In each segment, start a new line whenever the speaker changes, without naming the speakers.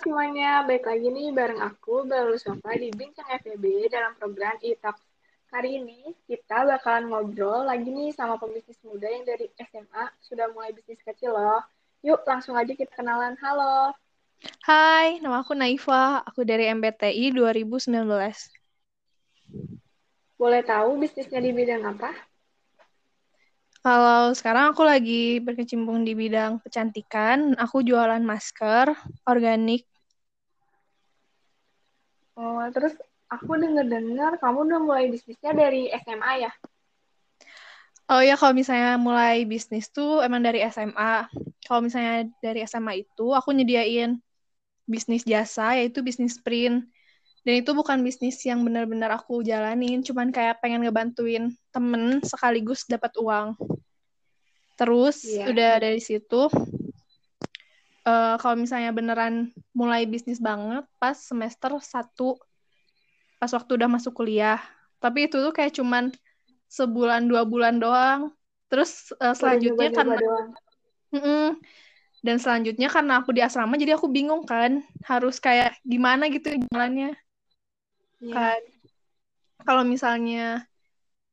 semuanya, baik lagi nih bareng aku, Baru Sofa di Bincang FEB dalam program e-talk. Kali ini kita bakalan ngobrol lagi nih sama pebisnis muda yang dari SMA sudah mulai bisnis kecil loh. Yuk langsung aja kita kenalan. Halo.
Hai, nama aku Naifa. Aku dari MBTI 2019.
Boleh tahu bisnisnya di bidang apa?
Kalau sekarang aku lagi berkecimpung di bidang kecantikan, aku jualan masker organik.
Oh, terus aku dengar-dengar kamu udah mulai bisnisnya dari SMA ya?
Oh ya, kalau misalnya mulai bisnis tuh emang dari SMA. Kalau misalnya dari SMA itu aku nyediain bisnis jasa, yaitu bisnis print. Dan itu bukan bisnis yang benar-benar aku jalanin, cuman kayak pengen ngebantuin temen sekaligus dapat uang. Terus yeah. udah dari situ uh, kalau misalnya beneran mulai bisnis banget pas semester 1 pas waktu udah masuk kuliah. Tapi itu tuh kayak cuman sebulan dua bulan doang. Terus uh, selanjutnya karena Mm -mm. dan selanjutnya karena aku di asrama jadi aku bingung kan harus kayak gimana gitu jalannya. Yeah. Kan kalau misalnya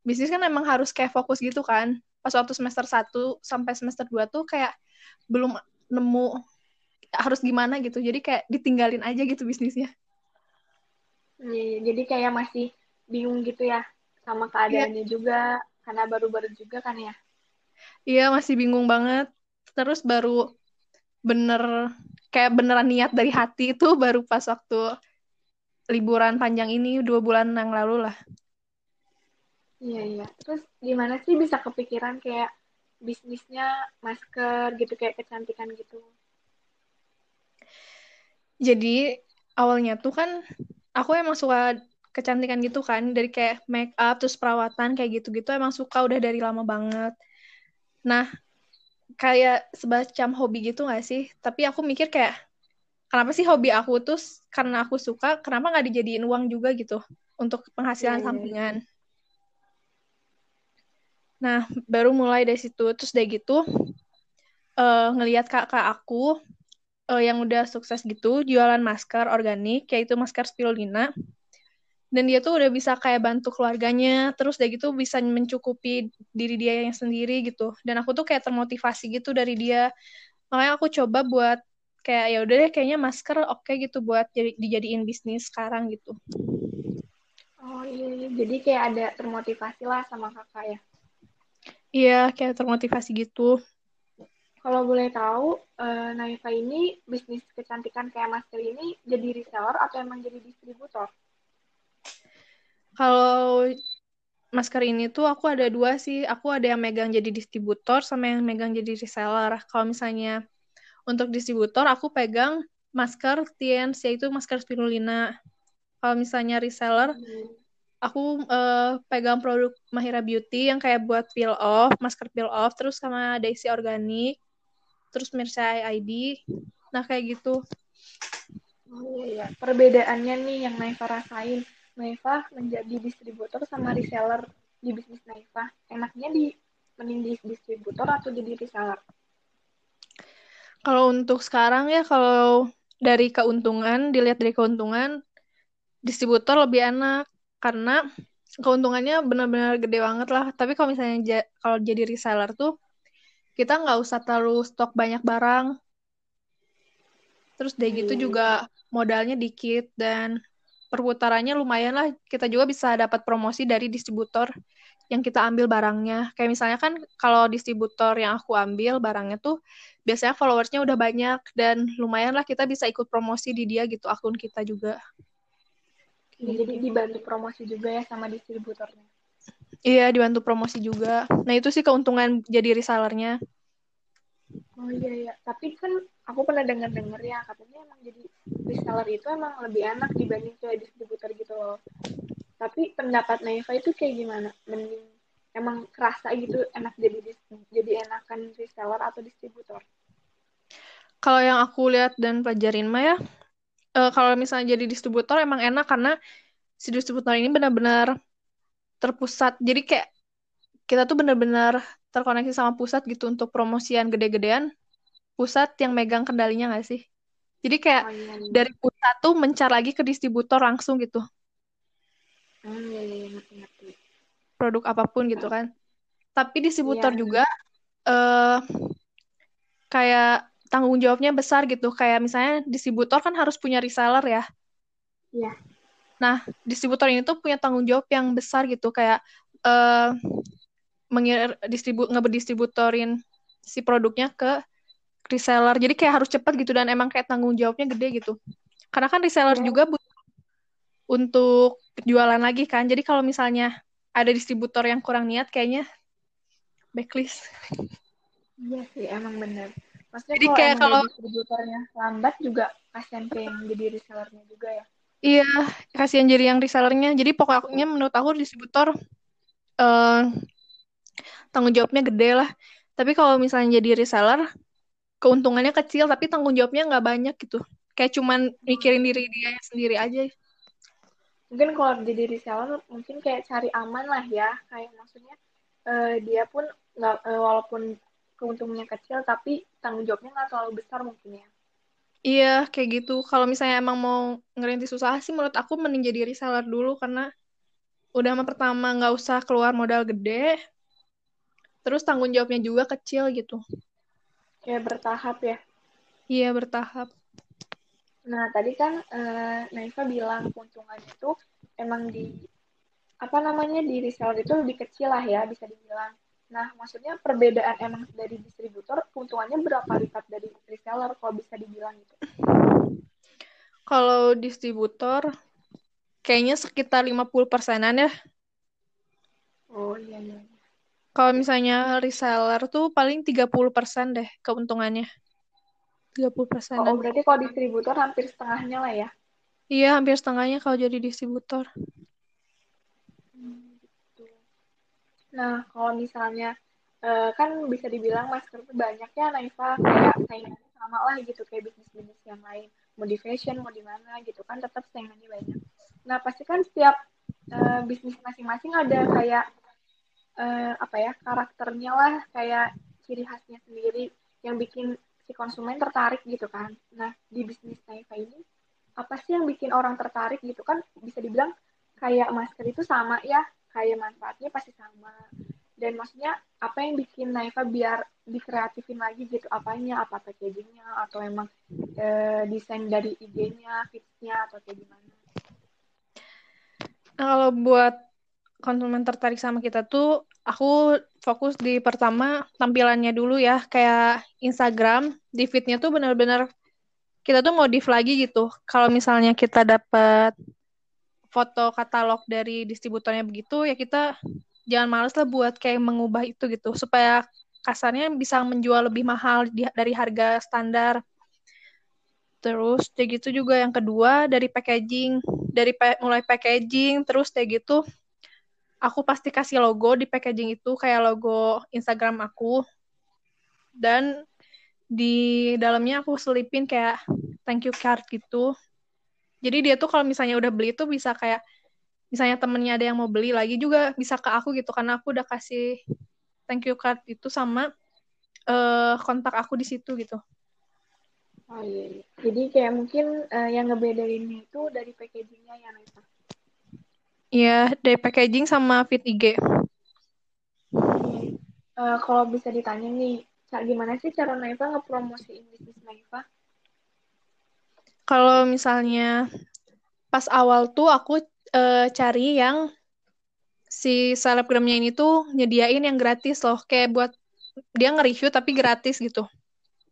bisnis kan emang harus kayak fokus gitu kan pas waktu semester 1 sampai semester 2 tuh kayak belum nemu harus gimana gitu. Jadi kayak ditinggalin aja gitu bisnisnya.
Iya, jadi kayak masih bingung gitu ya sama keadaannya ya. juga karena baru-baru juga kan ya.
Iya, masih bingung banget. Terus baru bener kayak beneran niat dari hati itu baru pas waktu liburan panjang ini dua bulan yang lalu lah.
Iya, iya. Terus gimana sih bisa kepikiran kayak bisnisnya masker gitu, kayak kecantikan gitu?
Jadi awalnya tuh kan aku emang suka kecantikan gitu kan, dari kayak make up terus perawatan kayak gitu-gitu emang suka udah dari lama banget. Nah, kayak semacam hobi gitu gak sih? Tapi aku mikir kayak kenapa sih hobi aku tuh karena aku suka, kenapa nggak dijadiin uang juga gitu untuk penghasilan yeah, iya, iya. sampingan? Yeah. Nah, baru mulai dari situ. Terus dari gitu, uh, ngelihat kakak aku uh, yang udah sukses gitu, jualan masker organik, yaitu masker spirulina. Dan dia tuh udah bisa kayak bantu keluarganya, terus dari gitu bisa mencukupi diri dia yang sendiri gitu. Dan aku tuh kayak termotivasi gitu dari dia. Makanya aku coba buat kayak ya udah deh kayaknya masker oke okay gitu buat jadi dijadiin bisnis sekarang gitu.
Oh iya, iya, jadi kayak ada termotivasi lah sama kakak ya.
Iya, kayak termotivasi gitu.
Kalau boleh tahu, uh, Naifa ini bisnis kecantikan kayak masker ini jadi reseller atau emang jadi distributor?
Kalau masker ini tuh aku ada dua sih. Aku ada yang megang jadi distributor sama yang megang jadi reseller. Kalau misalnya untuk distributor, aku pegang masker Tiens, yaitu masker spirulina. Kalau misalnya reseller, hmm aku uh, pegang produk Mahira Beauty yang kayak buat peel off, masker peel off, terus sama Daisy Organic, terus Mirsa ID. Nah, kayak gitu.
Oh iya, iya. Perbedaannya nih yang Naifa rasain. Naifa menjadi distributor sama reseller di bisnis Naifa. Enaknya di mending di distributor atau jadi reseller?
Kalau untuk sekarang ya, kalau dari keuntungan, dilihat dari keuntungan, distributor lebih enak karena keuntungannya benar-benar gede banget lah. Tapi kalau misalnya ja kalau jadi reseller tuh kita nggak usah terlalu stok banyak barang. Terus dari gitu hmm. juga modalnya dikit dan perputarannya lumayan lah. Kita juga bisa dapat promosi dari distributor yang kita ambil barangnya. Kayak misalnya kan kalau distributor yang aku ambil barangnya tuh biasanya followersnya udah banyak dan lumayan lah kita bisa ikut promosi di dia gitu akun kita juga.
Jadi dibantu promosi juga ya sama distributornya.
Iya, dibantu promosi juga. Nah, itu sih keuntungan jadi resellernya.
Oh iya iya, tapi kan aku pernah dengar-dengar ya katanya emang jadi reseller itu emang lebih enak dibanding kayak distributor gitu loh. Tapi pendapat Naifa itu kayak gimana? Mending emang kerasa gitu enak jadi jadi enakan reseller atau distributor?
Kalau yang aku lihat dan pelajarin mah ya, uh, kalau misalnya jadi distributor emang enak karena si distributor ini benar-benar terpusat. Jadi kayak kita tuh benar-benar terkoneksi sama pusat gitu untuk promosian gede-gedean. Pusat yang megang kendalinya nggak sih? Jadi kayak
Oh iya, iya.
dari pusat tuh mencar lagi ke distributor langsung gitu.
Hmm, iya, iya, iya, ngerti.
Produk apa pun gitu kan. Tapi distributor
Iya.
juga eh kayak tanggung jawabnya besar gitu. Kayak misalnya distributor kan harus punya reseller ya.
Iya.
Nah, distributor ini tuh punya tanggung jawab yang besar gitu kayak eh mengir distribu ngebedistributorin si produknya ke reseller. Jadi kayak harus cepat gitu dan emang kayak tanggung jawabnya gede gitu. Karena kan reseller
Iya.
juga butuh untuk jualan lagi kan. Jadi kalau misalnya ada distributor yang kurang niat kayaknya backlist.
Iya sih, emang bener. Maksudnya
Jadi
kalau
kayak kalau
distributornya lambat juga kasihan ke yang jadi resellernya juga ya.
iya kasihan jadi yang resellernya. Jadi pokoknya menurut aku distributor eh tanggung jawabnya gede lah. Tapi kalau misalnya jadi reseller keuntungannya kecil tapi tanggung jawabnya nggak banyak gitu. Kayak cuman mikirin diri dia sendiri aja.
Mungkin kalau jadi reseller mungkin kayak cari aman lah ya. Kayak maksudnya eh, dia pun nggak eh, walaupun keuntungannya kecil tapi tanggung jawabnya nggak terlalu besar mungkin ya.
Iya, kayak gitu. Kalau misalnya emang mau ngerintis usaha sih, menurut aku mending jadi reseller dulu karena udah mah pertama nggak usah keluar modal gede, terus tanggung jawabnya juga kecil gitu.
Kayak bertahap ya.
Iya, bertahap.
Nah, tadi kan eh, Naifa bilang keuntungannya itu emang di apa namanya di reseller itu lebih kecil lah ya bisa dibilang. Nah, maksudnya perbedaan emang dari distributor keuntungannya berapa lipat dari reseller kalau bisa dibilang gitu.
Kalau distributor, kayaknya sekitar 50 persenan ya.
Oh iya iya.
Kalau misalnya reseller tuh paling 30 persen deh keuntungannya. 30
Oh,
persenan.
berarti kalau distributor hampir setengahnya lah ya.
Iya, hampir setengahnya kalau jadi distributor.
Hmm, gitu. Nah, kalau misalnya eh, kan bisa dibilang masker itu banyak ya Naifa kayak saingannya sama lah gitu kayak bisnis-bisnis yang lain mau di fashion mau di mana gitu kan tetap saingannya banyak. Nah pasti kan setiap eh, bisnis masing-masing ada kayak eh, apa ya karakternya lah kayak ciri khasnya sendiri yang bikin si konsumen tertarik gitu kan. Nah di bisnis Naifa ini apa sih yang bikin orang tertarik gitu kan? Bisa dibilang kayak masker itu sama ya kayak manfaatnya pasti sama. Dan maksudnya apa yang bikin Naifa biar dikreatifin lagi gitu? Apanya? Apa packagingnya? Atau emang eh, desain dari IG-nya fitsnya atau kayak gimana?
Nah, kalau buat konsumen tertarik sama kita tuh, aku fokus di pertama tampilannya dulu ya, kayak Instagram, di feed-nya tuh benar-benar kita tuh modif lagi gitu. Kalau misalnya kita dapat foto katalog dari distributornya begitu, ya kita jangan males lah buat kayak mengubah itu gitu, supaya kasarnya bisa menjual lebih mahal di- dari harga standar. Terus kayak gitu juga yang kedua dari packaging, dari pa- mulai packaging, terus kayak gitu aku pasti kasih logo di packaging itu kayak logo Instagram aku dan di dalamnya aku selipin kayak thank you card gitu. Jadi dia tuh kalau misalnya udah beli tuh bisa kayak misalnya temennya ada yang mau beli lagi juga bisa ke aku gitu karena aku udah kasih thank you card itu sama eh, kontak aku di situ gitu.
oh iya, iya. jadi kayak mungkin eh, yang ngebedainnya itu dari packagingnya ya Naifa
Iya, dari packaging sama fit IG.
Oke. Eh, kalau bisa ditanya nih gimana sih cara Naifa ngepromosiin bisnis Naifa
Kalau misalnya pas awal tuh aku eh, cari yang si selebgramnya ini tuh nyediain yang gratis loh, kayak buat dia nge-review tapi gratis gitu.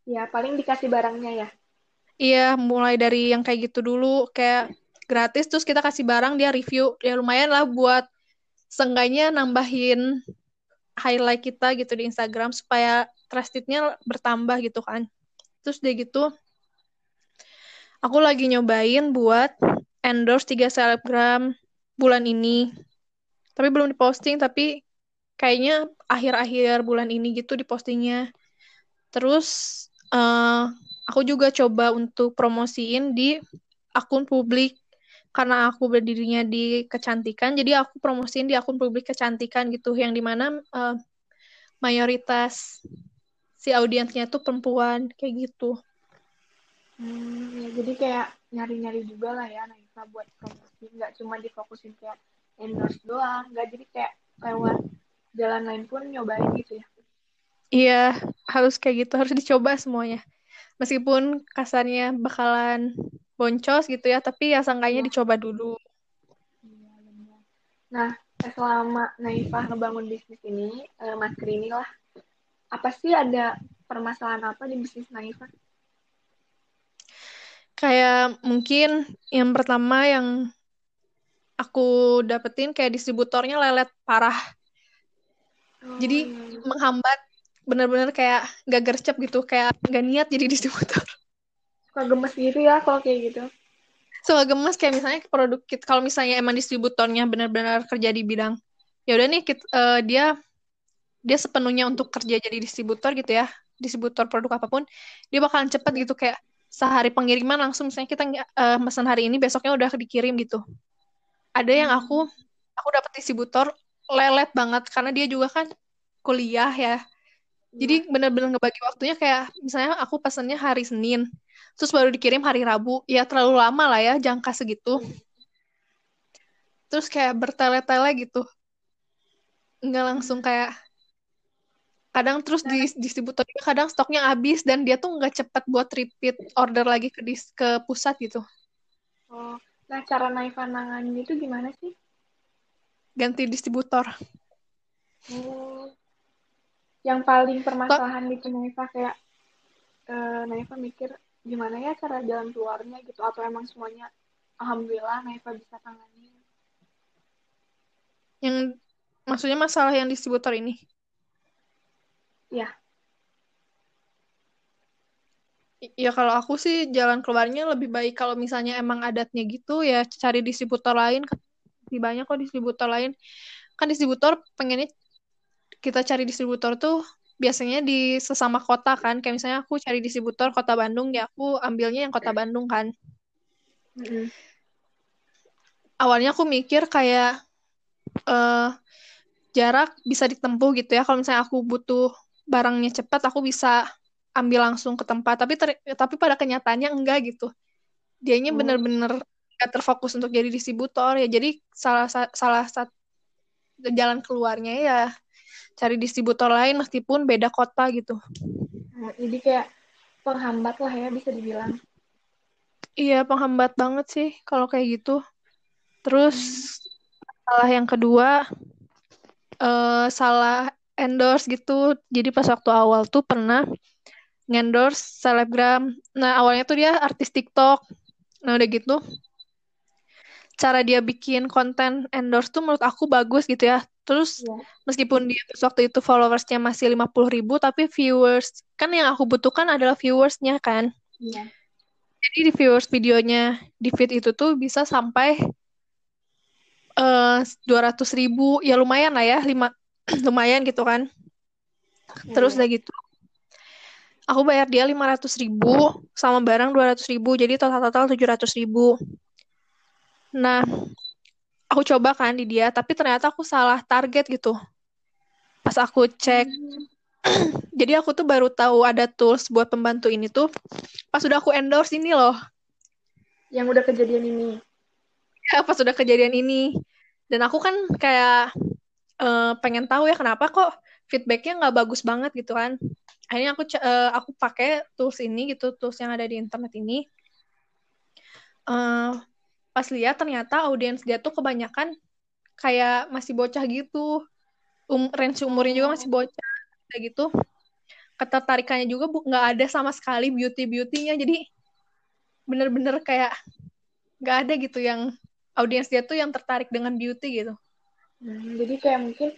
ya paling dikasih barangnya ya
Iya, mulai dari yang kayak gitu dulu, kayak gratis terus kita kasih barang dia review, ya lumayan lah buat seenggaknya nambahin highlight kita gitu di Instagram supaya trusted-nya bertambah gitu kan. Terus dia gitu, aku lagi nyobain buat endorse tiga selebgram bulan ini. Tapi belum diposting, tapi kayaknya akhir-akhir bulan ini gitu dipostingnya. Terus eh, aku juga coba untuk promosiin di akun publik karena aku berdirinya di kecantikan, jadi aku promosiin di akun publik kecantikan gitu, yang di mana eh, mayoritas si audiensnya tuh perempuan kayak gitu.
Hmm, ya, jadi kayak nyari-nyari juga lah ya Naifa buat promosi. Nggak cuma difokusin kayak endorse doang. Nggak jadi kayak lewat jalan lain pun nyobain gitu ya.
Iya, harus kayak gitu, harus dicoba semuanya. Meskipun kasarnya bakalan boncos gitu ya, tapi ya sangkanya
Iya.
dicoba dulu.
Iya, benar. Nah, selama Naifah ngebangun bisnis ini, eh, Mas Krini lah, apa sih ada permasalahan apa di bisnis Naifah?
Kayak mungkin yang pertama yang aku dapetin kayak distributornya lelet parah.
Oh,
Jadi
iya, iya.
menghambat bener-bener kayak gak gercep gitu, kayak gak niat jadi distributor.
Suka gemes gitu ya kalau kayak gitu.
Suka gemes kayak misalnya produk kita, kalau misalnya emang distributornya benar-benar kerja di bidang, ya udah nih kita, eh, dia dia sepenuhnya untuk kerja jadi distributor gitu ya, distributor produk apa pun, dia bakalan cepet gitu kayak sehari pengiriman langsung misalnya kita eh, pesan hari ini besoknya udah dikirim gitu. Ada yang
Hmm.
aku aku dapet distributor lelet banget karena dia juga kan kuliah ya. Jadi bener-bener ngebagi waktunya kayak misalnya aku pesannya hari Senin, terus baru dikirim hari Rabu. Ya terlalu lama lah ya jangka segitu. Terus kayak bertele-tele gitu. Nggak langsung kayak kadang terus di distributor juga kadang stoknya habis dan dia tuh nggak cepet buat repeat order lagi ke dis ke pusat gitu.
Oh, nah cara Naifah nanganin itu gimana sih?
Ganti distributor.
Oh, yang paling permasalahan di Naifah kayak eh, Naifah mikir gimana ya cara jalan keluarnya gitu atau emang semuanya alhamdulillah Naifah bisa tangani.
Yang maksudnya masalah yang distributor ini.
Ya,
Ya kalau aku sih jalan keluarnya lebih baik kalau misalnya emang adatnya gitu ya cari distributor lain lebih banyak kok distributor lain kan distributor pengennya kita cari distributor tuh biasanya di sesama kota kan. Kayak misalnya aku cari distributor kota Bandung ya aku ambilnya yang kota Bandung kan.
Mm-mm.
awalnya aku mikir kayak eh jarak bisa ditempuh gitu ya. Kalau misalnya aku butuh barangnya cepat aku bisa ambil langsung ke tempat. Tapi ter- tapi pada kenyataannya enggak gitu. Dianya
Oh.
bener-bener gak terfokus untuk jadi distributor ya. Jadi salah sa- salah satu jalan keluarnya ya cari distributor lain meskipun beda kota gitu.
Nah, jadi kayak penghambat lah ya bisa dibilang.
iya penghambat banget sih kalau kayak gitu. Terus salah yang kedua eh salah endorse gitu. Jadi pas waktu awal tuh pernah ngendorse selebgram. Nah awalnya tuh dia artis TikTok. Nah udah gitu cara dia bikin konten endorse tuh menurut aku bagus gitu ya. Terus
Iya.
meskipun dia terus waktu itu followersnya masih 50 ribu, tapi viewers, kan yang aku butuhkan adalah viewersnya kan.
Iya.
Jadi di viewers videonya di feed itu tuh bisa sampai eh 200 ribu, ya lumayan lah ya, lima, lumayan gitu kan. Terus
Iya.
udah gitu, aku bayar dia 500 ribu sama barang 200 ribu, jadi total-total 700 ribu. Nah, aku coba kan di dia, tapi ternyata aku salah target gitu. Pas aku cek, jadi aku tuh baru tahu ada tools buat pembantu ini tuh, pas udah aku endorse ini loh.
Yang udah kejadian ini.
Ya, pas udah kejadian ini. Dan aku kan kayak eh, pengen tahu ya kenapa kok feedbacknya nggak bagus banget gitu kan. Akhirnya aku eh, aku pakai tools ini gitu, tools yang ada di internet ini. Eh, pas lihat ternyata audiens dia tuh kebanyakan kayak masih bocah gitu. Um, range umurnya juga masih bocah kayak gitu. Ketertarikannya juga bu- nggak ada sama sekali beauty-beautynya. Jadi bener-bener kayak nggak ada gitu yang audiens dia tuh yang tertarik dengan beauty gitu.
Hmm, jadi kayak mungkin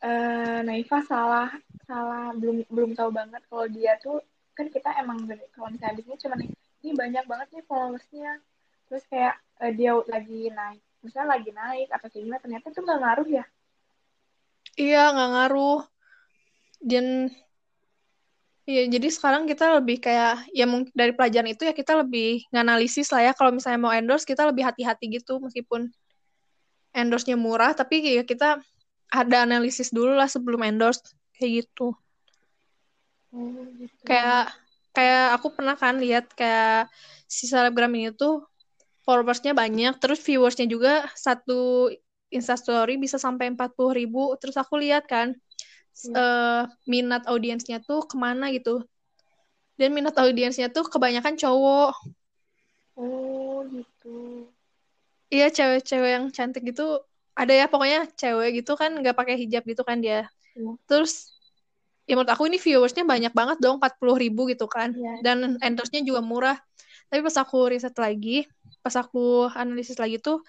eh Naifah salah salah belum belum tahu banget kalau dia tuh kan kita emang kalau misalnya bisnis cuma nih ini banyak banget nih followersnya terus kayak eh, dia lagi naik misalnya lagi naik atau kayak gimana ternyata itu nggak ngaruh ya
Iya nggak ngaruh. Dan Iya, jadi sekarang kita lebih kayak ya mungkin dari pelajaran itu ya kita lebih nganalisis lah ya kalau misalnya mau endorse kita lebih hati-hati gitu meskipun endorse-nya murah tapi ya kita ada analisis dulu lah sebelum endorse kayak gitu.
oh gitu
Kayak kayak aku pernah kan lihat kayak si selebgram ini tuh followersnya banyak, terus viewersnya juga satu instastory bisa sampai 40 ribu. Terus aku lihat kan
Hmm.
eh, minat audiensnya tuh ke mana gitu. Dan minat audiensnya tuh kebanyakan cowok.
Oh gitu.
Iya cewek-cewek yang cantik gitu ada ya pokoknya cewek gitu kan nggak pakai hijab gitu kan dia.
Iya.
Terus ya menurut aku ini viewersnya banyak banget dong 40 ribu gitu kan.
Iya.
Dan endorse-nya juga murah. Tapi pas aku riset lagi, pas aku analisis lagi tuh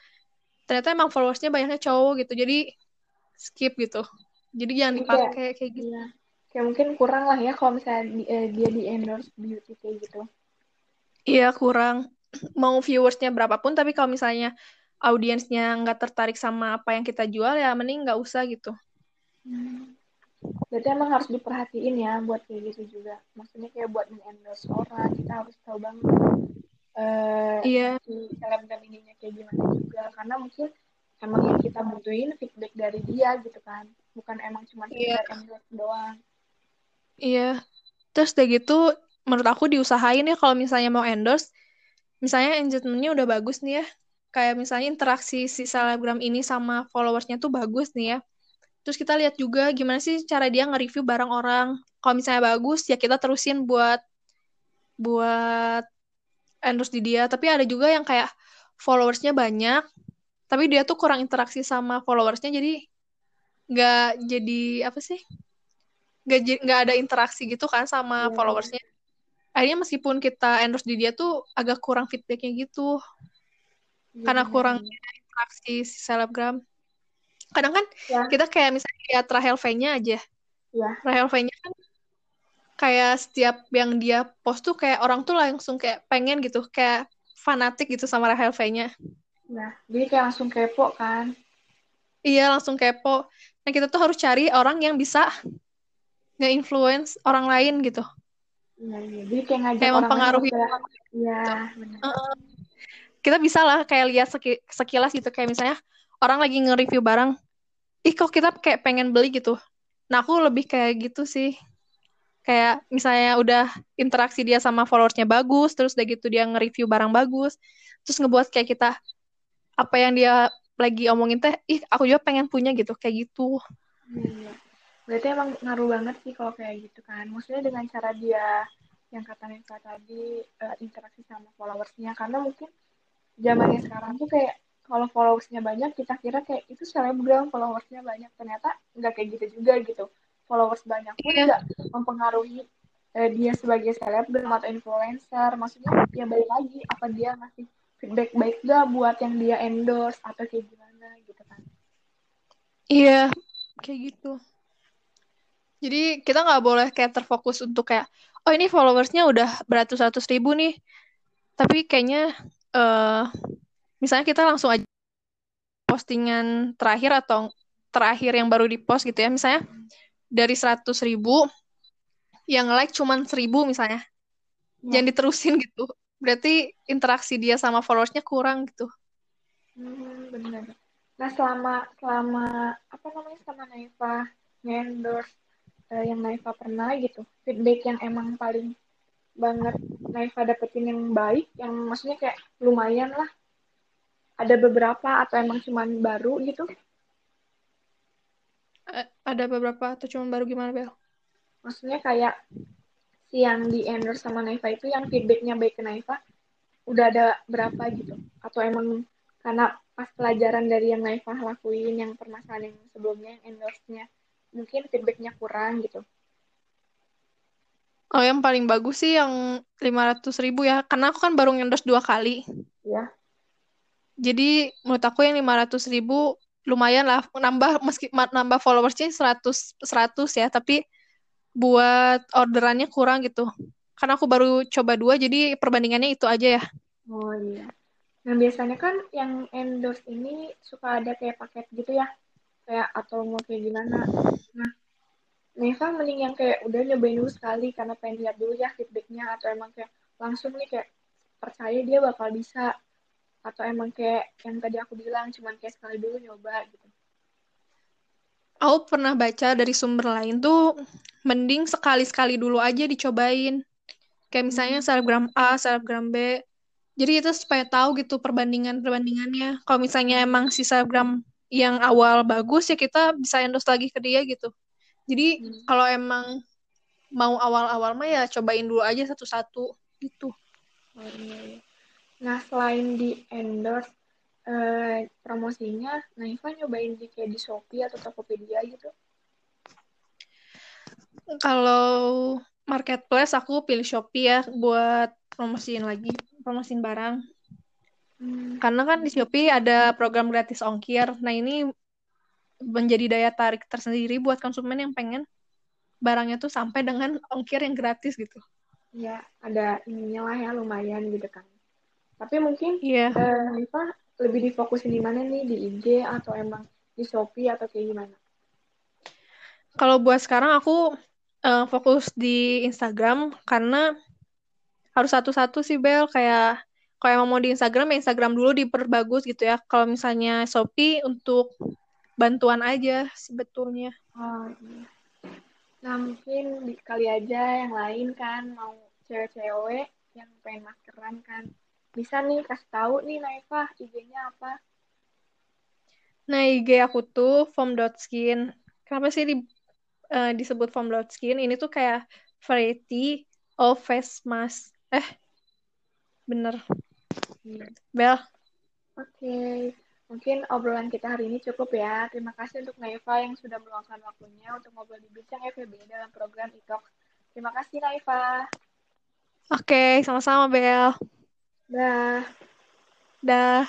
ternyata emang followersnya banyaknya cowok gitu. Jadi skip gitu. Jadi jangan
Iya.
dipakai kayak gitu.
Iya. Kayak mungkin kurang lah ya kalau misalnya di- eh, dia di endorse beauty kayak gitu.
Iya kurang. Mau viewersnya berapapun tapi kalau misalnya audiensnya nggak tertarik sama apa yang kita jual ya mending nggak usah gitu.
Hmm. Berarti emang harus diperhatiin ya buat kayak gitu juga. Maksudnya kayak buat endorse orang, kita harus tahu banget eh
Iya,
si selebgram ininya kayak gimana juga. Karena mungkin emang yang kita butuhin feedback dari dia gitu kan. Bukan emang cuma
Iya.
sekedar endorse doang.
iya. Terus udah gitu menurut aku diusahain ya kalau misalnya mau endorse, misalnya engagementnya udah bagus nih ya. Kayak misalnya interaksi si selebgram ini sama followersnya tuh bagus nih ya. Terus kita lihat juga gimana sih cara dia nge-review barang orang. Kalau misalnya bagus ya kita terusin buat buat endorse di dia. Tapi ada juga yang kayak followersnya banyak, tapi dia tuh kurang interaksi sama followersnya jadi nggak jadi apa sih? Nggak nggak ada interaksi gitu kan sama
Iya.
followersnya. Akhirnya meskipun kita endorse di dia tuh agak kurang feedbacknya gitu
Iya,
karena
benar,
kurang interaksi si selebgram. Kadang kan
Ya,
kita kayak misalnya lihat Rahel V-nya aja.
ya.
Rahel V-nya kan kayak setiap yang dia post tuh kayak orang tuh langsung kayak pengen gitu, kayak fanatik gitu sama Rahel V-nya.
Nah, jadi kayak langsung kepo kan.
Iya, langsung kepo. Nah, kita tuh harus cari orang yang bisa nge-influence orang lain gitu.
Iya, iya. Jadi kayak ngajak
Kayak
orang
mempengaruhi
iya, benar.
Heeh. Kita bisa lah kayak lihat seki- sekilas gitu. Kayak misalnya orang lagi nge-review barang. Ih, kok kita kayak pengen beli gitu. Nah, aku lebih kayak gitu sih. Kayak misalnya udah interaksi dia sama followersnya bagus, terus udah gitu dia nge-review barang bagus, terus ngebuat kayak kita apa yang dia lagi omongin teh, ih aku juga pengen punya gitu, kayak gitu.
Iya. Berarti emang ngaruh banget sih kalau kayak gitu kan. Maksudnya dengan cara dia yang kata Nisa tadi eh, interaksi sama followersnya. Karena mungkin zamannya sekarang tuh kayak kalau followersnya banyak kita kira kayak itu selebgram followersnya banyak. Ternyata nggak kayak gitu juga gitu. Followers banyak pun nggak mempengaruhi eh, dia sebagai selebgram atau influencer. Maksudnya ya balik lagi apa dia ngasih feedback baik gak buat yang dia endorse atau kayak gimana gitu kan.
Iya, kayak gitu. Jadi kita nggak boleh kayak terfokus untuk kayak, oh ini followersnya udah beratus-ratus ribu nih, tapi kayaknya eh misalnya kita langsung aja postingan terakhir atau terakhir yang baru di-post gitu ya, misalnya dari 100 ribu, yang like cuman 1000 misalnya,
Ya.
jangan diterusin gitu. Berarti interaksi dia sama followersnya kurang gitu.
Hmm, benar. Nah, selama selama apa namanya sama Naifa endorse yang Naifa pernah gitu, feedback yang emang paling banget Naifa dapetin yang baik, yang maksudnya kayak lumayan lah. Ada beberapa atau emang cuman baru gitu?
Eh, ada beberapa atau cuma baru gimana Bel?
Maksudnya kayak si yang di endorse sama Naifa itu yang feedbacknya baik ke Naifa, udah ada berapa gitu? Atau emang karena pas pelajaran dari yang Naifa lakuin yang permasalahan yang sebelumnya yang endorse-nya mungkin feedbacknya kurang gitu.
Oh, yang paling bagus sih yang 500 ribu ya. Karena aku kan baru endorse dua kali.
Ya.
Jadi menurut aku yang 500 ribu lumayan lah. Nambah meski nambah followersnya 100, 100 ya. Tapi buat orderannya kurang gitu. Karena aku baru coba dua, jadi perbandingannya itu aja ya.
Oh iya. Nah biasanya kan yang endorse ini suka ada kayak paket gitu ya. Kayak atau mau kayak gimana. Nah, Neva mending yang kayak udah nyobain dulu sekali karena pengen lihat dulu ya feedbacknya atau emang kayak langsung nih kayak percaya dia bakal bisa atau emang kayak yang tadi aku bilang cuman kayak sekali dulu nyoba gitu.
Aku pernah baca dari sumber lain tuh, mending sekali-sekali dulu aja dicobain. Kayak misalnya selebgram A, selebgram B. Jadi itu supaya tahu gitu perbandingan-perbandingannya. Kalau misalnya emang si selebgram yang awal bagus ya kita bisa endorse lagi ke dia gitu. Jadi
Hmm.
kalau emang mau awal-awal mah ya cobain dulu aja satu-satu gitu.
Oh, iya, iya. Nah, selain di endorse eh, promosinya, Naifa nyobain di kayak di Shopee atau Tokopedia gitu?
Kalau marketplace aku pilih Shopee ya buat promosiin lagi, promosiin barang.
Hmm.
Karena kan di Shopee ada program gratis ongkir. Nah, ini menjadi daya tarik tersendiri buat konsumen yang pengen barangnya tuh sampai dengan ongkir yang gratis gitu.
Ya, ada ininya lah ya lumayan gitu kan. Tapi mungkin
Iya.
eh, Naifa lebih difokusin di mana nih? Di IG atau emang di Shopee atau kayak gimana?
Kalau buat sekarang aku eh, fokus di Instagram karena harus satu-satu sih Bel kayak kalau emang mau di Instagram ya Instagram dulu diperbagus gitu ya. Kalau misalnya Shopee untuk bantuan aja sebetulnya.
Oh, iya. Nah, mungkin kali aja yang lain kan mau cewek-cewek yang pengen maskeran kan. Bisa nih kasih tahu nih Naifa IG-nya apa?
Nah, IG aku tuh foam.skin. Kenapa sih di, eh, disebut foam.skin? Ini tuh kayak variety of face mask. Eh, bener.
Hmm.
Bel,
Oke, mungkin obrolan kita hari ini cukup ya. Terima kasih untuk Naifa yang sudah meluangkan waktunya untuk ngobrol di Bincang FEB dalam program e Terima kasih Naifa.
oke, sama-sama Bel.
Dah.
Dah.